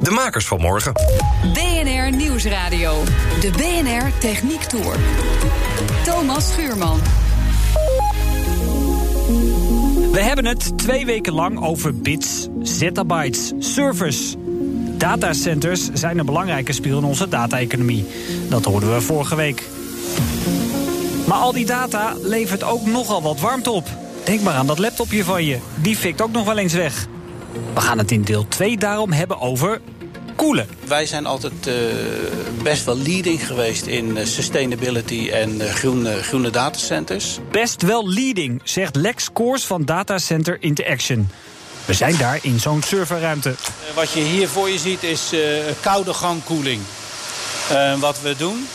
De makers van morgen. BNR Nieuwsradio. De BNR Techniek Tour. Thomas Schuurman. We hebben het twee weken lang over bits, zettabytes, servers. Datacenters zijn een belangrijke speel in onze data-economie. Dat hoorden we vorige week. Maar al die data levert ook nogal wat warmte op. Denk maar aan dat laptopje van je. Die fikt ook nog wel eens weg. We gaan het in deel 2 daarom hebben over koelen. Wij zijn altijd uh, best wel leading geweest in uh, sustainability en uh, groene, groene datacenters. Best wel leading, zegt Lex Koors van Datacenter Interaction. We zijn daar in zo'n serverruimte. wat je hier voor je ziet is koude gangkoeling. wat we doen,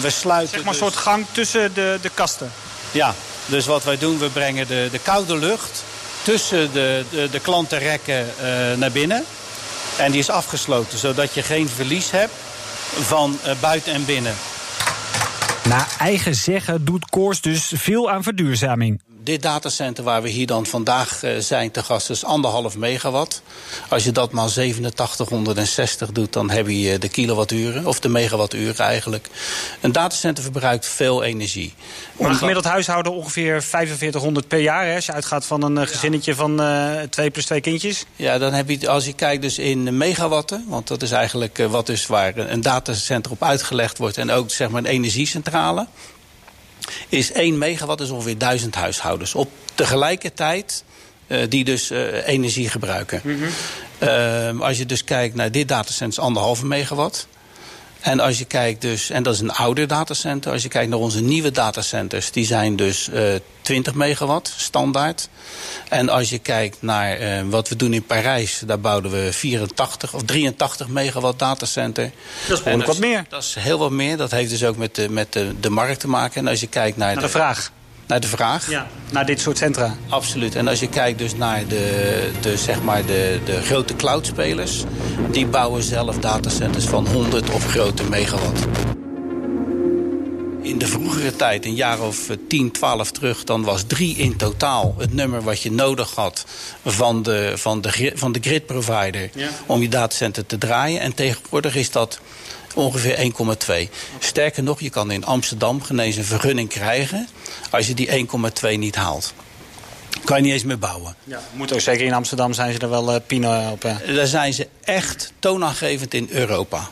we sluiten... Zeg maar dus... een soort gang tussen de, de kasten. Ja, dus wat wij doen, we brengen de, de koude lucht tussen de, de, de klantenrekken naar binnen. En die is afgesloten, zodat je geen verlies hebt van uh, buiten en binnen. Naar eigen zeggen doet Koors dus veel aan verduurzaming. Dit datacenter waar we hier dan vandaag uh, zijn te gast is anderhalf megawatt. Als je dat maar 8760 doet, dan heb je de kilowatturen, of de megawatturen eigenlijk. Een datacenter verbruikt veel energie. Maar een gemiddeld huishouden ongeveer 4500 per jaar, hè, als je uitgaat van een uh, gezinnetje van uh, twee plus twee kindjes. Ja, dan heb je, als je kijkt dus in megawatten, want dat is eigenlijk wat dus waar een datacenter op uitgelegd wordt en ook zeg maar een energiecentrale is 1 megawatt is ongeveer 1000 huishoudens. Op tegelijkertijd uh, die dus uh, energie gebruiken. Mm -hmm. uh, als je dus kijkt naar dit datacenter is anderhalve megawatt. En als je kijkt dus, en dat is een ouder datacenter. Als je kijkt naar onze nieuwe datacenters, die zijn dus uh, 20 megawatt standaard. En als je kijkt naar uh, wat we doen in Parijs, daar bouwden we 84 of 83 megawatt datacenter. Dat is behoorlijk wat meer. Dat is heel wat meer. Dat heeft dus ook met de, met de, de markt te maken. En als je kijkt naar, naar de, de vraag. Naar de vraag. Ja, naar dit soort centra. Absoluut. En als je kijkt dus naar de, de, zeg maar de, de grote cloudspelers... die bouwen zelf datacenters van 100 of grote megawatt. In de vroegere tijd, een jaar of 10, 12 terug... dan was drie in totaal het nummer wat je nodig had... van de, van de, van de grid provider ja. om je datacenter te draaien. En tegenwoordig is dat ongeveer 1,2. Sterker nog, je kan in Amsterdam genees een vergunning krijgen als je die 1,2 niet haalt. Kan je niet eens meer bouwen. Ja, moet ook zeker in Amsterdam zijn ze er wel uh, pino op. Uh. Daar zijn ze echt toonaangevend in Europa.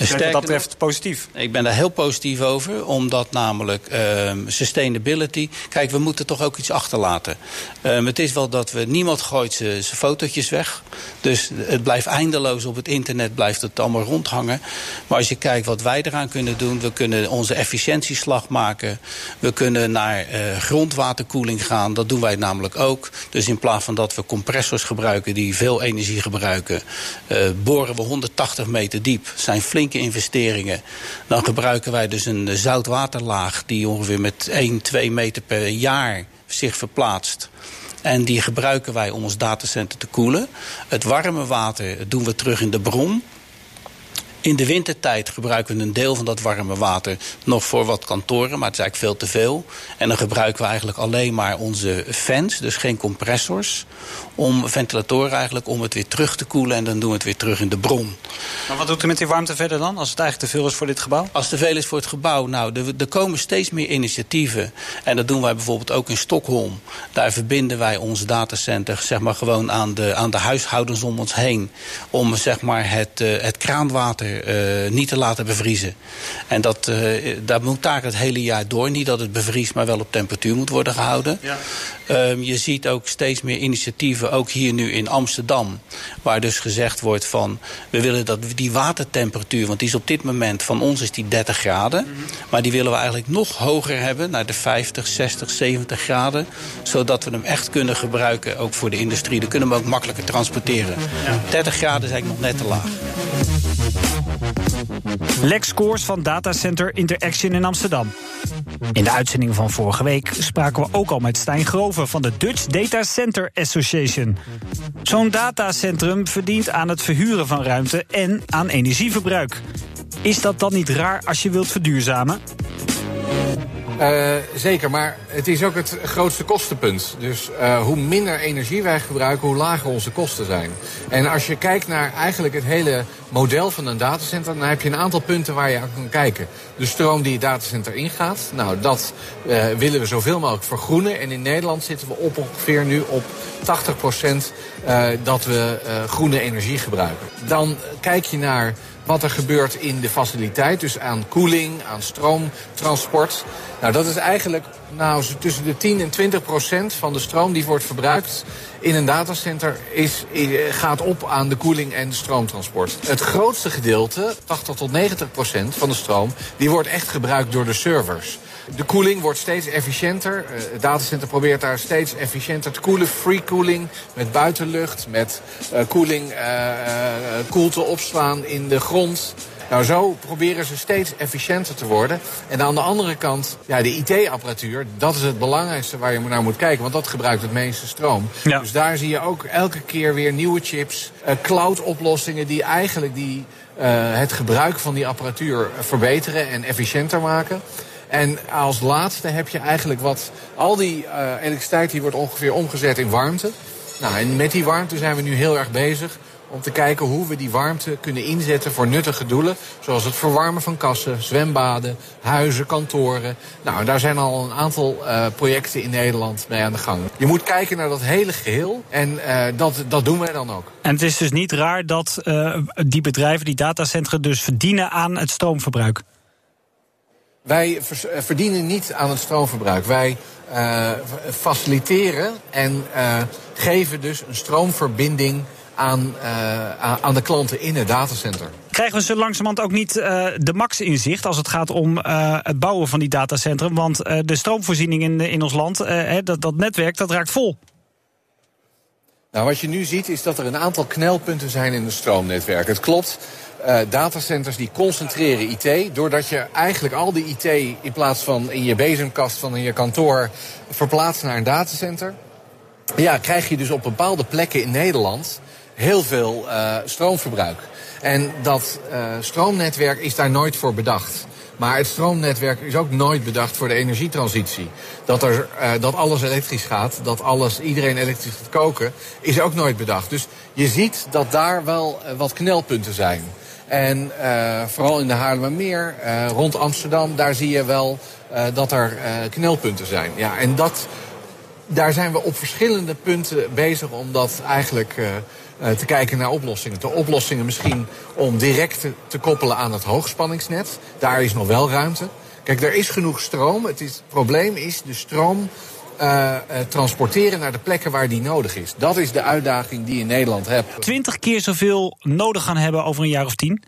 Dus wat dat betreft positief? Ik ben daar heel positief over, omdat namelijk um, sustainability... Kijk, we moeten toch ook iets achterlaten. Um, het is wel dat we... Niemand gooit zijn fotootjes weg. Dus het blijft eindeloos op het internet, blijft het allemaal rondhangen. Maar als je kijkt wat wij eraan kunnen doen... we kunnen onze efficiëntieslag maken. We kunnen naar uh, grondwaterkoeling gaan. Dat doen wij namelijk ook. Dus in plaats van dat we compressors gebruiken... die veel energie gebruiken... Uh, boren we 180 meter diep. zijn flink investeringen. Dan gebruiken wij dus een zoutwaterlaag die ongeveer met 1, 2 meter per jaar zich verplaatst. En die gebruiken wij om ons datacenter te koelen. Het warme water doen we terug in de bron. In de wintertijd gebruiken we een deel van dat warme water nog voor wat kantoren, maar het is eigenlijk veel te veel. En dan gebruiken we eigenlijk alleen maar onze fans, dus geen compressors, om ventilatoren eigenlijk om het weer terug te koelen en dan doen we het weer terug in de bron. Maar wat doet u met die warmte verder dan, als het eigenlijk te veel is voor dit gebouw? Als het te veel is voor het gebouw, nou, er, komen steeds meer initiatieven. En dat doen wij bijvoorbeeld ook in Stockholm. Daar verbinden wij ons datacenter zeg maar, gewoon aan de, aan de huishoudens om ons heen. Om zeg maar, het, uh, het kraanwater uh, niet te laten bevriezen. En dat, uh, dat moet daar het hele jaar door. Niet dat het bevriest, maar wel op temperatuur moet worden gehouden. Ja. Um, je ziet ook steeds meer initiatieven, ook hier nu in Amsterdam... waar dus gezegd wordt van... we willen dat die watertemperatuur, want die is op dit moment... van ons is die 30 graden, mm -hmm. maar die willen we eigenlijk nog hoger hebben... naar de 50, 60, 70 graden... zodat we hem echt kunnen gebruiken, ook voor de industrie. Dan kunnen we hem ook makkelijker transporteren. Ja. 30 graden is eigenlijk nog net te laag. Lex scores van datacenter Interaction in Amsterdam. In de uitzending van vorige week spraken we ook al met Stijn Grover van de Dutch Data Center Association. Zo'n datacentrum verdient aan het verhuren van ruimte en aan energieverbruik. Is dat dan niet raar als je wilt verduurzamen? Uh, zeker, maar het is ook het grootste kostenpunt. Dus uh, hoe minder energie wij gebruiken, hoe lager onze kosten zijn. En als je kijkt naar eigenlijk het hele model van een datacenter... dan heb je een aantal punten waar je aan kan kijken. De stroom die het datacenter ingaat, nou, dat uh, willen we zoveel mogelijk vergroenen. En in Nederland zitten we op ongeveer nu op 80 procent dat we groene energie gebruiken. Dan kijk je naar wat er gebeurt in de faciliteit. Dus aan koeling, aan stroomtransport. Nou, dat is eigenlijk nou, tussen de 10 en 20 procent van de stroom die wordt verbruikt in een datacenter is, gaat op aan de koeling en de stroomtransport. Het grootste gedeelte, 80 tot 90 procent van de stroom, die wordt echt gebruikt door de servers. De koeling wordt steeds efficiënter. Eh, het datacenter probeert daar steeds efficiënter te koelen. Free cooling met buitenlucht, met uh, koeling, uh, koelte opslaan in de grond. Nou, zo proberen ze steeds efficiënter te worden. En aan de andere kant, ja, de IT-apparatuur, dat is het belangrijkste waar je naar moet kijken. Want dat gebruikt het meeste stroom. Ja. Dus daar zie je ook elke keer weer nieuwe chips, uh, cloud-oplossingen die eigenlijk die, uh, het gebruik van die apparatuur verbeteren en efficiënter maken. En als laatste heb je eigenlijk wat... Al die uh, elektriciteit die wordt ongeveer omgezet in warmte. Nou, en met die warmte zijn we nu heel erg bezig om te kijken hoe we die warmte kunnen inzetten voor nuttige doelen. Zoals het verwarmen van kassen, zwembaden, huizen, kantoren. Nou, daar zijn al een aantal uh, projecten in Nederland mee aan de gang. Je moet kijken naar dat hele geheel en uh, dat, dat doen wij dan ook. En het is dus niet raar dat die bedrijven, die datacentra, dus verdienen aan het stroomverbruik? Wij verdienen niet aan het stroomverbruik. Wij uh, faciliteren en uh, geven dus een stroomverbinding aan, uh, aan de klanten in het datacenter. Krijgen we zo langzamerhand ook niet de max inzicht als het gaat om het bouwen van die datacentrum? Want de stroomvoorziening in, in ons land, dat, dat netwerk, dat raakt vol. Nou, wat je nu ziet is dat er een aantal knelpunten zijn in het stroomnetwerk. Het klopt, uh, datacenters die concentreren IT. Doordat je eigenlijk al die IT in plaats van in je bezemkast van in je kantoor verplaatst naar een datacenter. Ja, krijg je dus op bepaalde plekken in Nederland heel veel uh, stroomverbruik. En dat uh, stroomnetwerk is daar nooit voor bedacht. Maar het stroomnetwerk is ook nooit bedacht voor de energietransitie. Dat, er, dat alles elektrisch gaat, dat alles, iedereen elektrisch gaat koken, is ook nooit bedacht. Dus je ziet dat daar wel wat knelpunten zijn. En uh, vooral in de Haarlemmermeer, uh, rond Amsterdam, daar zie je wel uh, dat er knelpunten zijn. Ja, en dat, daar zijn we op verschillende punten bezig om dat eigenlijk te kijken naar oplossingen. De oplossingen misschien om direct te, te, koppelen aan het hoogspanningsnet. Daar is nog wel ruimte. Kijk, er is genoeg stroom. Het, is, het probleem is de stroom uh, transporteren naar de plekken waar die nodig is. Dat is de uitdaging die je in Nederland hebt. Twintig keer zoveel nodig gaan hebben over een jaar of tien?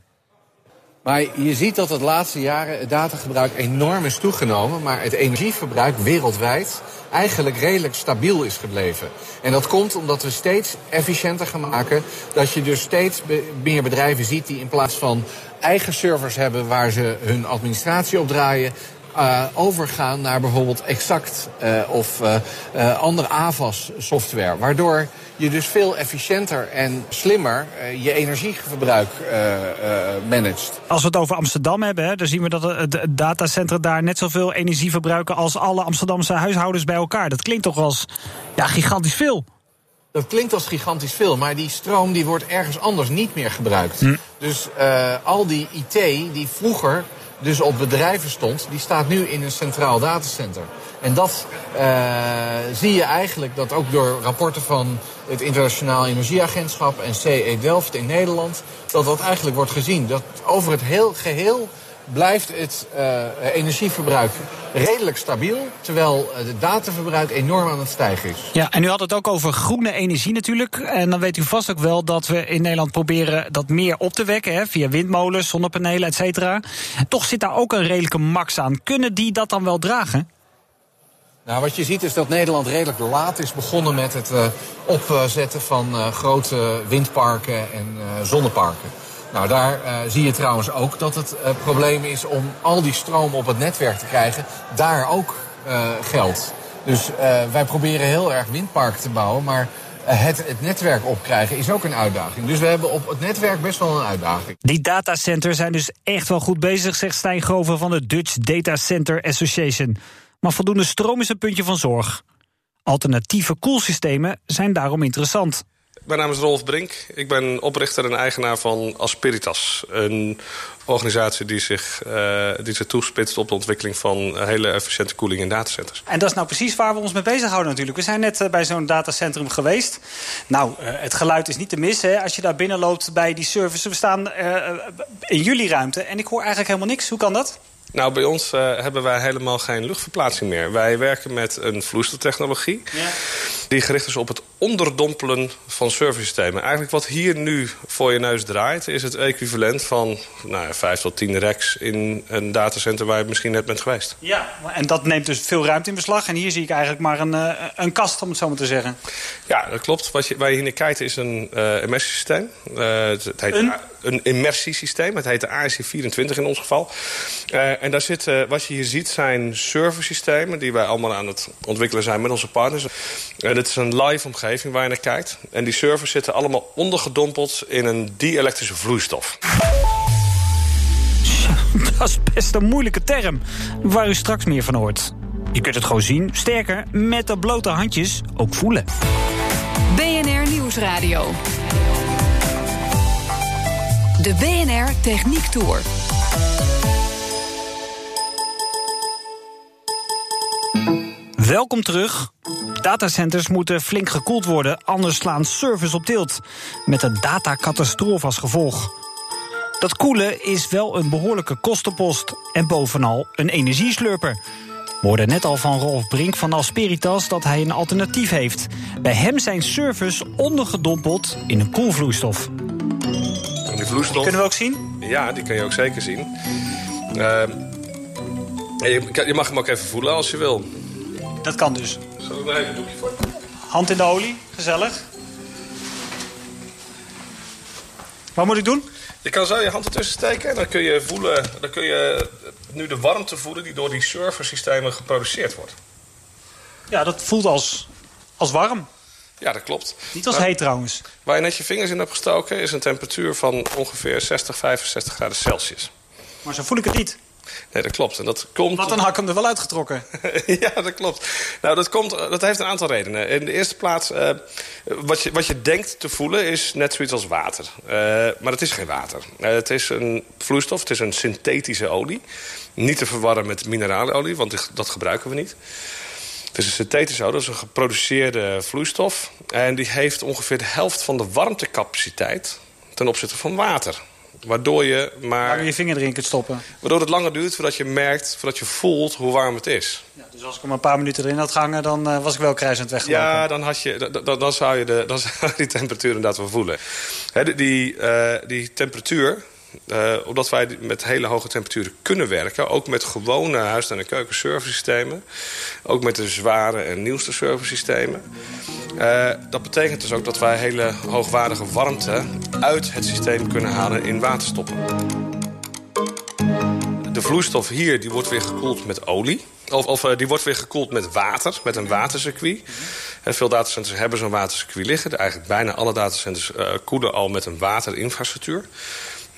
Maar je ziet dat het laatste jaren het datagebruik enorm is toegenomen. Maar het energieverbruik wereldwijd eigenlijk redelijk stabiel is gebleven. En dat komt omdat we steeds efficiënter gaan maken. Dat je dus steeds meer bedrijven ziet die in plaats van eigen servers hebben waar ze hun administratie op draaien, uh, overgaan naar bijvoorbeeld Exact uh, of uh, andere AVAS-software. Waardoor je dus veel efficiënter en slimmer je energieverbruik managt. Als we het over Amsterdam hebben, hè, dan zien we dat het datacentrum daar net zoveel energie verbruiken als alle Amsterdamse huishoudens bij elkaar. Dat klinkt toch als ja, gigantisch veel. Dat klinkt als gigantisch veel, maar die stroom die wordt ergens anders niet meer gebruikt. Hm. Dus al die IT die vroeger dus op bedrijven stond, die staat nu in een centraal datacenter. En dat uh, zie je eigenlijk dat ook door rapporten van het Internationaal Energieagentschap en CE Delft in Nederland, dat dat eigenlijk wordt gezien. Dat over het heel geheel blijft het uh, energieverbruik redelijk stabiel, terwijl het dataverbruik enorm aan het stijgen is. Ja, en u had het ook over groene energie natuurlijk. En dan weet u vast ook wel dat we in Nederland proberen dat meer op te wekken, hè, via windmolens, zonnepanelen, et cetera. Toch zit daar ook een redelijke max aan. Kunnen die dat dan wel dragen? Nou, wat je ziet is dat Nederland redelijk laat is begonnen met het uh, opzetten van uh, grote windparken en zonneparken. Nou, daar uh, zie je trouwens ook dat het uh, probleem is om al die stroom op het netwerk te krijgen. Daar ook uh, geldt. Dus wij proberen heel erg windparken te bouwen, maar het, het netwerk opkrijgen is ook een uitdaging. Dus we hebben op het netwerk best wel een uitdaging. Die datacenters zijn dus echt wel goed bezig, zegt Stijn Grover van de Dutch Data Center Association. Maar voldoende stroom is een puntje van zorg. Alternatieve koelsystemen zijn daarom interessant. Mijn naam is Rolf Brink. Ik ben oprichter en eigenaar van Asperitas. Een organisatie die zich, uh, die zich toespitst op de ontwikkeling van hele efficiënte koeling in datacenters. En dat is nou precies waar we ons mee bezighouden natuurlijk. We zijn net uh, bij zo'n datacentrum geweest. Nou, uh, het geluid is niet te missen als je daar binnen loopt bij die service. We staan in jullie ruimte en ik hoor eigenlijk helemaal niks. Hoe kan dat? Nou, bij ons uh, hebben wij helemaal geen luchtverplaatsing meer. Wij werken met een vloeistoftechnologie... Ja. die gericht is op het onderdompelen van servicesystemen. Eigenlijk wat hier nu voor je neus draait... is het equivalent van nou, 5 tot 10 racks in een datacenter... waar je misschien net bent geweest. Ja, en dat neemt dus veel ruimte in beslag. En hier zie ik eigenlijk maar een, uh, een kast, om het zo maar te zeggen. Ja, dat klopt. Wat je, waar je hier naar kijkt is een uh, immersiesysteem. het, het heet een? een immersiesysteem. Het heet de ASC24 in ons geval. En daar zitten, wat je hier ziet, zijn serversystemen... die wij allemaal aan het ontwikkelen zijn met onze partners. Dit is een live omgeving waar je naar kijkt. En die servers zitten allemaal ondergedompeld in een die-elektrische vloeistof. Dat is best een moeilijke term, waar u straks meer van hoort. Je kunt het gewoon zien, sterker, met de blote handjes ook voelen. BNR Nieuwsradio. De BNR Techniek Tour. Welkom terug. Datacenters moeten flink gekoeld worden, anders slaan servers op tilt. Met een datacatastrofe als gevolg. Dat koelen is wel een behoorlijke kostenpost en bovenal een energieslurper. We hoorden net al van Rolf Brink van Asperitas dat hij een alternatief heeft. Bij hem zijn servers ondergedompeld in een koelvloeistof. Die vloeistof... Die kunnen we ook zien? Ja, die kun je ook zeker zien. Uh, je, je mag hem ook even voelen als je wil. Dat kan dus. Zal ik daar even een doekje voor? Hand in de olie, gezellig. Wat moet ik doen? Je kan zo je hand ertussen steken en dan kun je voelen, dan kun je nu de warmte voelen die door die serversystemen geproduceerd wordt. Ja, dat voelt als, als warm. Ja, dat klopt. Niet als nou, heet trouwens. Waar je net je vingers in hebt gestoken is een temperatuur van ongeveer 60, 65 graden Celsius. Maar zo voel ik het niet. Nee, dat klopt. En dat komt... Wat dan had ik hem er wel uitgetrokken. ja, dat klopt. Nou, dat, komt, dat heeft een aantal redenen. In de eerste plaats, uh, wat, je, wat je denkt te voelen is net zoiets als water. Uh, maar het is geen water. Uh, het is een vloeistof, het is een synthetische olie. Niet te verwarren met mineralolie, want dat gebruiken we niet. Het is een synthetische olie, dat is een geproduceerde vloeistof. En die heeft ongeveer de helft van de warmtecapaciteit ten opzichte van water. Waardoor je maar... Je vinger erin kunt stoppen. Waardoor het langer duurt voordat je merkt, voordat je voelt hoe warm het is. Ja, dus als ik hem een paar minuten erin had gehangen, dan uh, was ik wel krijzend weggelopen. Ja, dan, had je, dan, dan, zou je de, dan zou je die temperatuur inderdaad wel voelen. He, die, uh, die temperatuur, uh, omdat wij met hele hoge temperaturen kunnen werken... ook met gewone huis- en keukenserversystemen... ook met de zware en nieuwste serversystemen... Uh, dat betekent dus ook dat wij hele hoogwaardige warmte... uit het systeem kunnen halen in waterstoppen. De vloeistof hier die wordt weer gekoeld met olie... Of, of uh, die wordt weer gekoeld met water, met een watercircuit. En veel datacenters hebben zo'n watercircuit liggen. Eigenlijk bijna alle datacenters koelen al met een waterinfrastructuur.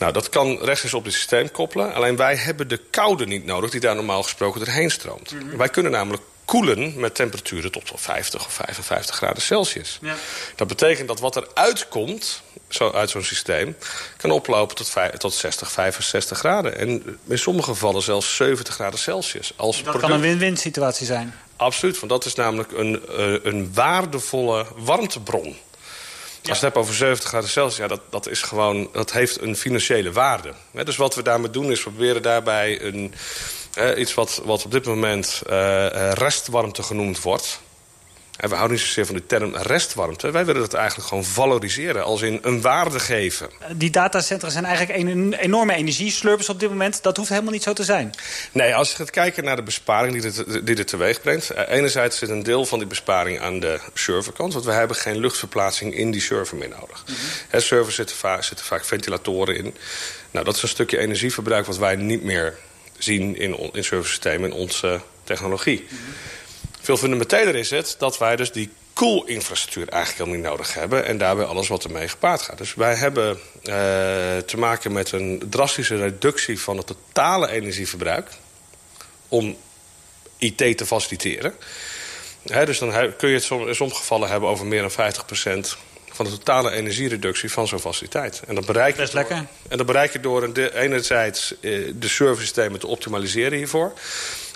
Nou, dat kan rechtstreeks op het systeem koppelen. Alleen wij hebben de koude niet nodig die daar normaal gesproken doorheen stroomt. Mm -hmm. Wij kunnen namelijk koelen met temperaturen tot 50 of 55 graden Celsius. Ja. Dat betekent dat wat er uitkomt zo, uit zo'n systeem... kan oplopen tot, tot 60, 65 graden. En in sommige gevallen zelfs 70 graden Celsius. Als dat product... kan een win-win situatie zijn. Absoluut, want dat is namelijk een, uh, een waardevolle warmtebron. Als je het hebt over 70 graden Celsius, ja, dat, dat, is gewoon, dat heeft een financiële waarde. Dus wat we daarmee doen is, we proberen daarbij een, eh, iets wat, wat op dit moment uh, restwarmte genoemd wordt... En we houden niet zozeer van de term restwarmte. Wij willen het eigenlijk gewoon valoriseren, als in een waarde geven. Die datacentra zijn eigenlijk een enorme energieslurpers op dit moment. Dat hoeft helemaal niet zo te zijn. Nee, als je gaat kijken naar de besparing die dit, die dit teweeg brengt... Eh, enerzijds zit een deel van die besparing aan de serverkant... want we hebben geen luchtverplaatsing in die server meer nodig. Mm -hmm. servers zitten, va zitten vaak ventilatoren in. Nou, dat is een stukje energieverbruik wat wij niet meer zien in, in serversystemen in onze technologie. Mm -hmm. Veel fundamenteler is het dat wij dus die koelinfrastructuur eigenlijk helemaal niet nodig hebben... en daarbij alles wat ermee gepaard gaat. Dus wij hebben uh, te maken met een drastische reductie van het totale energieverbruik... om IT te faciliteren. He, dus dan kun je het in sommige gevallen hebben over meer dan 50% van de totale energiereductie van zo'n faciliteit. En dat bereik je Best lekker. Door, en dat bereik je door enerzijds uh, de servicesystemen te optimaliseren hiervoor...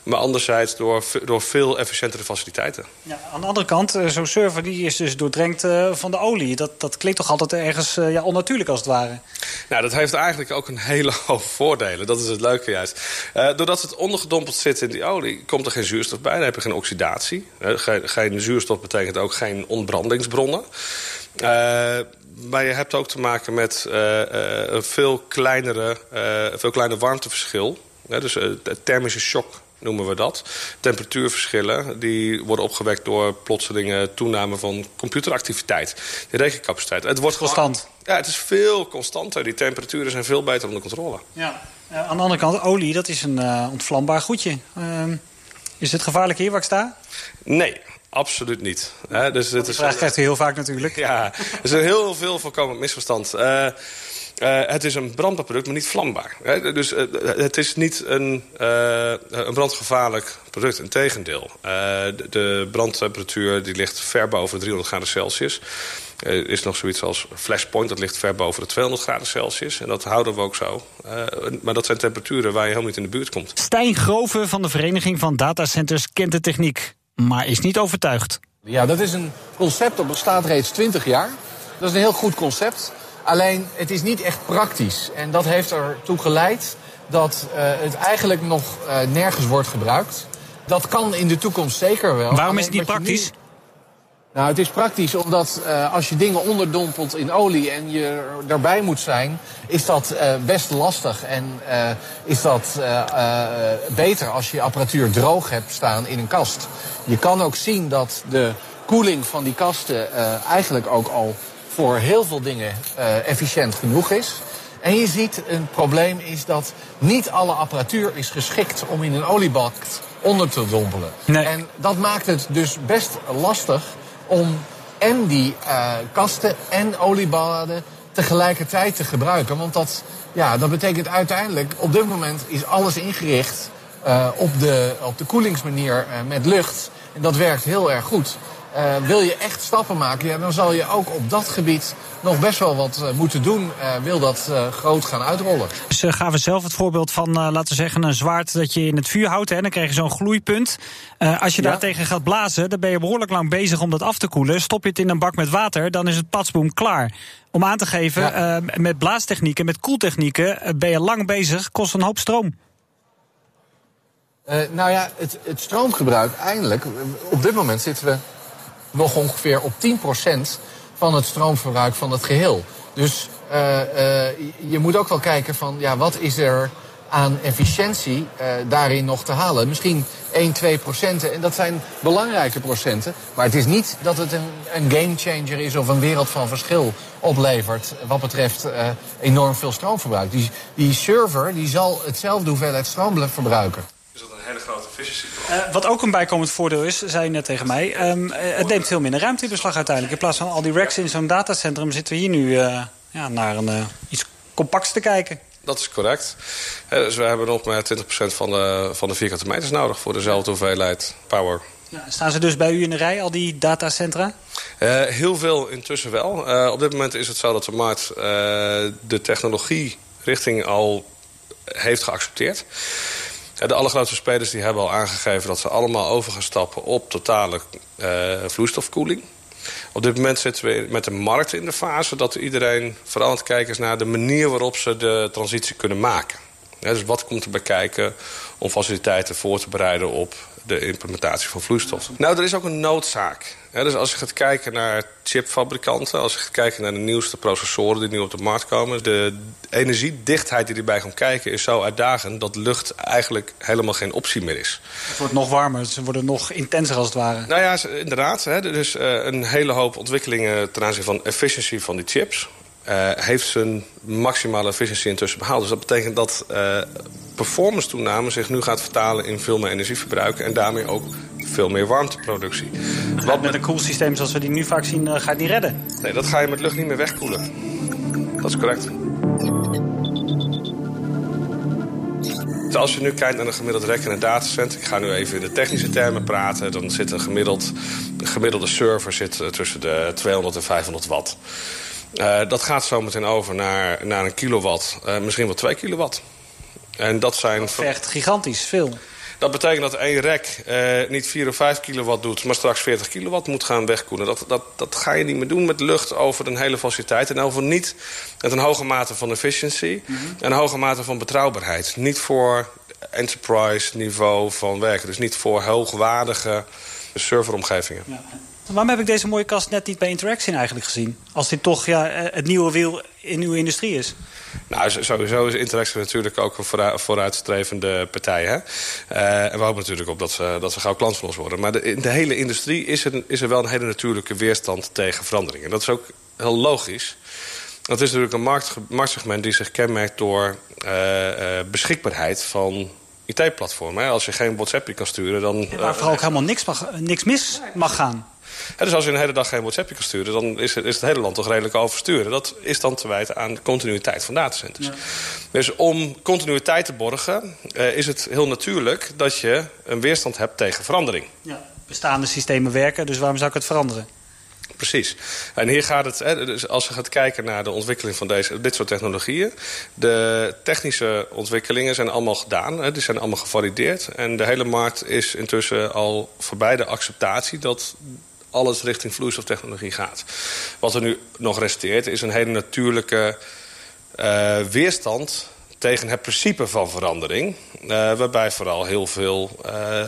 Maar anderzijds door, door veel efficiëntere faciliteiten. Ja, aan de andere kant, zo'n server die is dus doordrenkt uh, van de olie. Dat, dat klinkt toch altijd ergens uh, ja, onnatuurlijk als het ware? Nou, dat heeft eigenlijk ook een hele hoop voordelen. Dat is het leuke juist. Uh, doordat het ondergedompeld zit in die olie... komt er geen zuurstof bij, dan heb je geen oxidatie. Geen, geen zuurstof betekent ook geen ontbrandingsbronnen. maar je hebt ook te maken met een veel, kleinere, veel kleiner warmteverschil. dus thermische shock noemen we dat. Temperatuurverschillen die worden opgewekt door plotselinge toename van computeractiviteit. De rekencapaciteit. Het wordt constant. Ja, het is veel constanter. Die temperaturen zijn veel beter onder controle. Ja. Uh, aan de andere kant, olie, dat is een uh, ontvlambaar goedje. Uh, is het gevaarlijk hier waar ik sta? Nee, Absoluut niet. He, dus het is, vraag krijgt u heel vaak natuurlijk. Ja, er is een heel veel voorkomend misverstand. Uh, uh, het is een brandbaar product, maar niet vlambaar. Hè? Dus uh, het is niet een, uh, een brandgevaarlijk product. Integendeel. De, de brandtemperatuur die ligt ver boven de 300 graden Celsius. Er is nog zoiets als flashpoint, dat ligt ver boven de 200 graden Celsius. En dat houden we ook zo. maar dat zijn temperaturen waar je helemaal niet in de buurt komt. Stijn Groven van de Vereniging van Datacenters kent de techniek, maar is niet overtuigd. Ja, dat is een concept dat bestaat reeds 20 jaar. Dat is een heel goed concept. Alleen, het is niet echt praktisch. En dat heeft ertoe geleid dat uh, het eigenlijk nog uh, nergens wordt gebruikt. Dat kan in de toekomst zeker wel. Waarom Alleen, is het niet praktisch? Nu... Nou, het is praktisch omdat uh, als je dingen onderdompelt in olie en je daarbij moet zijn, is dat best lastig. En is dat beter als je apparatuur droog hebt staan in een kast. Je kan ook zien dat de koeling van die kasten eigenlijk ook al voor heel veel dingen uh, efficiënt genoeg is. En je ziet, een probleem is dat niet alle apparatuur is geschikt om in een oliebak onder te dompelen. Nee. En dat maakt het dus best lastig om en die uh, kasten en oliebaden tegelijkertijd te gebruiken. Want dat, ja, dat betekent uiteindelijk, op dit moment is alles ingericht uh, op, de, op de koelingsmanier met lucht. En dat werkt heel erg goed. Uh, wil je echt stappen maken, ja, dan zal je ook op dat gebied nog best wel wat uh, moeten doen. Uh, wil dat groot gaan uitrollen. Ze gaven zelf het voorbeeld van, laten we zeggen, een zwaard dat je in het vuur houdt. Hè, dan krijg je zo'n gloeipunt. als je ja. daar tegen gaat blazen, dan ben je behoorlijk lang bezig om dat af te koelen. Stop je het in een bak met water, dan is het patsboom klaar. Om aan te geven, ja. met blaastechnieken, met koeltechnieken, ben je lang bezig, kost een hoop stroom. nou ja, het, het stroomgebruik, eindelijk, op dit moment zitten we nog ongeveer op 10% van het stroomverbruik van het geheel. Dus uh, uh, je moet ook wel kijken van ja, wat is er aan efficiëntie uh, daarin nog te halen. Misschien 1, 2 procenten. En dat zijn belangrijke procenten. Maar het is niet dat het een, een gamechanger is of een wereld van verschil oplevert. Wat betreft enorm veel stroomverbruik. Die, die server die zal hetzelfde hoeveelheid stroom verbruiken hele grote efficiency. Uh, wat ook een bijkomend voordeel is, zei je net tegen mij... Um, het neemt veel minder ruimte in beslag uiteindelijk. In plaats van al die racks in zo'n datacentrum... zitten we hier nu uh, ja, naar een, uh, iets compacts te kijken. Dat is correct. dus we hebben nog maar 20% van de, van de vierkante meters nodig... voor dezelfde hoeveelheid power. Ja, staan ze dus bij u in de rij, al die datacentra? Uh, heel veel intussen wel. Uh, op dit moment is het zo dat de markt uh, de technologie-richting al heeft geaccepteerd. De allergrootste spelers die hebben al aangegeven dat ze allemaal over gaan stappen op totale uh, vloeistofkoeling. Op dit moment zitten we met de markt in de fase dat iedereen vooral aan het kijken is naar de manier waarop ze de transitie kunnen maken. dus wat komt er bij kijken om faciliteiten voor te bereiden op de implementatie van vloeistof? Nou, er is ook een noodzaak. dus als je gaat kijken naar chipfabrikanten... als je gaat kijken naar de nieuwste processoren die nu op de markt komen... de energiedichtheid die erbij komt kijken is zo uitdagend... dat lucht eigenlijk helemaal geen optie meer is. Het wordt nog warmer, ze worden nog intenser als het ware. Nou ja, inderdaad. Hè, dus uh, een hele hoop ontwikkelingen ten aanzien van efficiëntie van die chips... Uh, heeft zijn maximale efficiëntie intussen behaald. Dus dat betekent dat uh, performance toename zich nu gaat vertalen in veel meer energieverbruik... en daarmee ook veel meer warmteproductie. Wat met een koelsysteem zoals we die nu vaak zien, uh, ga je niet redden? Nee, dat ga je met lucht niet meer wegkoelen. Dat is correct. Dus als je nu kijkt naar een gemiddeld rek in een datacenter... ik ga nu even in de technische termen praten... dan zit een, gemiddeld, een gemiddelde server zit tussen de 200 en 500 watt. Uh, dat gaat zo meteen over naar, naar een kilowatt, uh, misschien wel twee kilowatt. En dat zijn... Dat vergt gigantisch veel. Dat betekent dat één rek uh, niet 4 of 5 kilowatt doet... maar straks 40 kilowatt moet gaan wegkoelen. Dat, dat, dat ga je niet meer doen met lucht over een hele faciliteit. En over niet met een hoge mate van efficiëntie... Mm -hmm. en een hoge mate van betrouwbaarheid. Niet voor enterprise niveau van werken. Dus niet voor hoogwaardige serveromgevingen. Ja. Waarom heb ik deze mooie kast net niet bij Interaction eigenlijk gezien? Als dit toch ja, het nieuwe wiel in uw industrie is. Nou, sowieso is Interaction natuurlijk ook een vooruitstrevende partij. Hè? Uh, en we hopen natuurlijk op dat ze, dat ze gauw klant van ons worden. Maar de, in de hele industrie is er, is er wel een hele natuurlijke weerstand tegen verandering. En dat is ook heel logisch. Dat is natuurlijk een markt, marktsegment die zich kenmerkt door uh, uh, beschikbaarheid van IT-platformen. Als je geen WhatsApp kan sturen, dan... Ja, waar vooral ook helemaal niks, mag, niks mis mag gaan. Dus als je een hele dag geen WhatsApp kan sturen... dan is het, is het hele land toch redelijk oversturen. Dat is dan te wijten aan continuïteit van datacenters. Ja. Dus om continuïteit te borgen... Uh, is het heel natuurlijk dat je een weerstand hebt tegen verandering. Ja. Bestaande systemen werken, dus waarom zou ik het veranderen? Precies. En hier gaat het, hè, dus als je gaat kijken naar de ontwikkeling van deze, dit soort technologieën. De technische ontwikkelingen zijn allemaal gedaan. Hè, die zijn allemaal gevalideerd. En de hele markt is intussen al voorbij de acceptatie dat alles richting vloeistoftechnologie gaat. Wat er nu nog resteert is een hele natuurlijke uh, weerstand tegen het principe van verandering. Uh, waarbij vooral heel veel uh,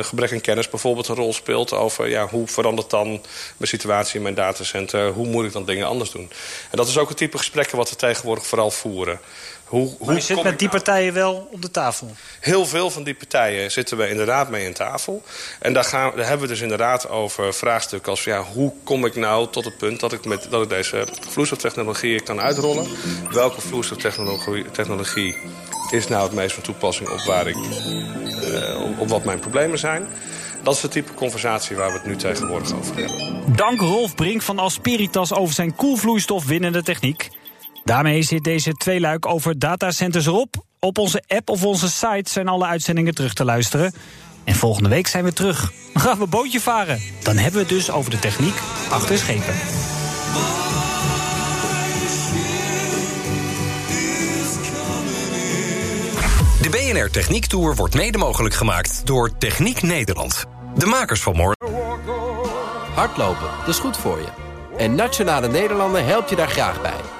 gebrek aan kennis bijvoorbeeld een rol speelt... over ja, hoe verandert dan mijn situatie in mijn datacenter... hoe moet ik dan dingen anders doen. En dat is ook het type gesprekken wat we tegenwoordig vooral voeren. Hoe, maar je zit met die partijen wel op de tafel? Heel veel van die partijen zitten we inderdaad mee aan tafel. En daar, gaan, daar hebben we dus inderdaad over vraagstukken als... Ja, hoe kom ik nou tot het punt dat ik, met, dat ik deze vloeistoftechnologie kan uitrollen? Welke vloeistoftechnologie technologie is nou het meest van toepassing op, waar ik, uh, op, wat mijn problemen zijn? Dat is de type conversatie waar we het nu tegenwoordig over hebben. Dank Rolf Brink van Asperitas over zijn koelvloeistof winnende techniek. Daarmee zit deze tweeluik over datacenters erop. Op onze app of onze site zijn alle uitzendingen terug te luisteren. En volgende week zijn we terug. Dan gaan we bootje varen. Dan hebben we het dus over de techniek achter schepen. De BNR Techniek Tour wordt mede mogelijk gemaakt door Techniek Nederland. De makers van morgen. Hardlopen, dat is goed voor je. En Nationale Nederlanden helpt je daar graag bij.